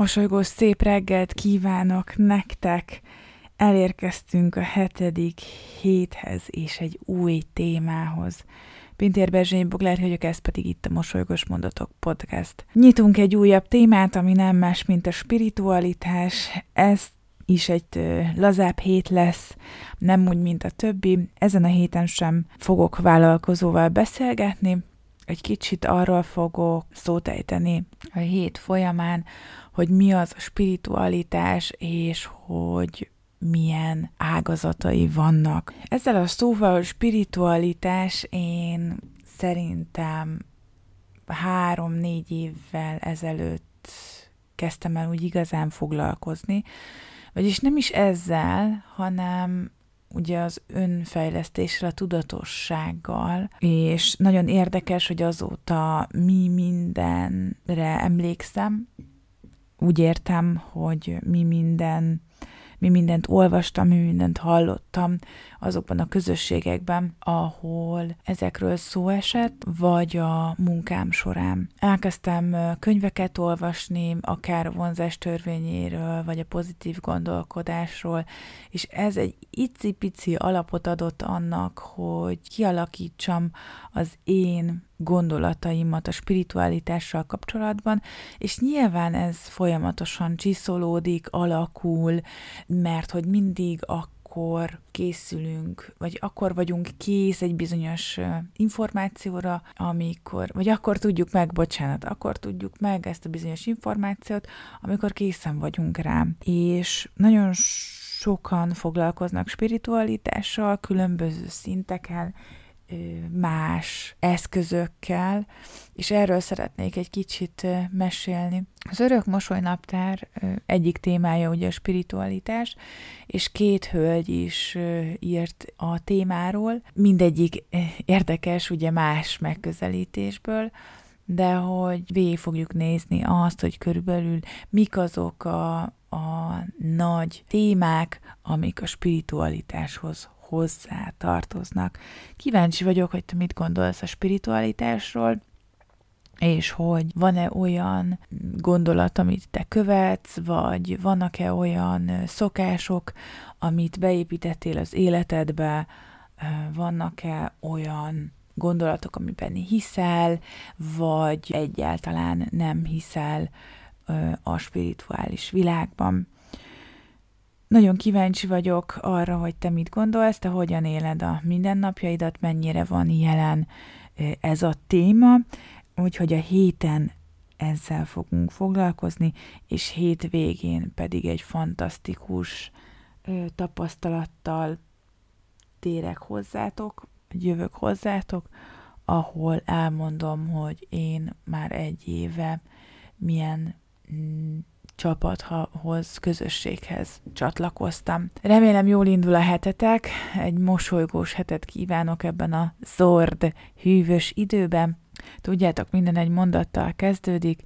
Mosolygós szép reggelt kívánok nektek! Elérkeztünk a hetedik héthez és egy új témához. Pintér Berzsény Boglár vagyok, ez pedig itt a Mosolygós Mondatok Podcast. Nyitunk egy újabb témát, ami nem más, mint a spiritualitás. Ez is egy lazább hét lesz, nem úgy, mint a többi. Ezen a héten sem fogok vállalkozóval beszélgetni, egy kicsit arról fogok szót ejteni a hét folyamán, hogy mi az a spiritualitás, és hogy milyen ágazatai vannak. Ezzel a szóval spiritualitás én szerintem három-négy évvel ezelőtt kezdtem el úgy igazán foglalkozni, vagyis nem is ezzel, hanem ugye az önfejlesztéssel, a tudatossággal, és nagyon érdekes, hogy azóta mi mindenre emlékszem, úgy értem, hogy mi minden mi mindent olvastam, mi mindent hallottam azokban a közösségekben, ahol ezekről szó esett, vagy a munkám során. Elkezdtem könyveket olvasni, akár vonzás törvényéről, vagy a pozitív gondolkodásról, és ez egy icipici alapot adott annak, hogy kialakítsam az én gondolataimat a spiritualitással kapcsolatban, és nyilván ez folyamatosan csiszolódik, alakul, mert hogy mindig a akkor készülünk, vagy akkor vagyunk kész egy bizonyos információra, amikor, vagy akkor tudjuk meg, bocsánat, akkor tudjuk meg ezt a bizonyos információt, amikor készen vagyunk rá. És nagyon sokan foglalkoznak spiritualitással, különböző szinteken, más eszközökkel, és erről szeretnék egy kicsit mesélni. Az Örök Mosoly Naptár egyik témája ugye a spiritualitás, és két hölgy is írt a témáról, mindegyik érdekes, ugye más megközelítésből, de hogy végig fogjuk nézni azt, hogy körülbelül mik azok a, a nagy témák, amik a spiritualitáshoz hozzá tartoznak. Kíváncsi vagyok, hogy te mit gondolsz a spiritualitásról, és hogy van-e olyan gondolat, amit te követsz, vagy vannak-e olyan szokások, amit beépítettél az életedbe, vannak-e olyan gondolatok, amiben hiszel, vagy egyáltalán nem hiszel a spirituális világban. Nagyon kíváncsi vagyok arra, hogy te mit gondolsz, te hogyan éled a mindennapjaidat, mennyire van jelen ez a téma, úgyhogy a héten ezzel fogunk foglalkozni, és hét végén pedig egy fantasztikus tapasztalattal térek hozzátok, jövök hozzátok, ahol elmondom, hogy én már egy éve milyen mm, csapathoz, közösséghez csatlakoztam. Remélem jól indul a hetetek, egy mosolygós hetet kívánok ebben a zord, hűvös időben. Tudjátok, minden egy mondattal kezdődik,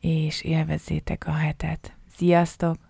és élvezzétek a hetet. Sziasztok!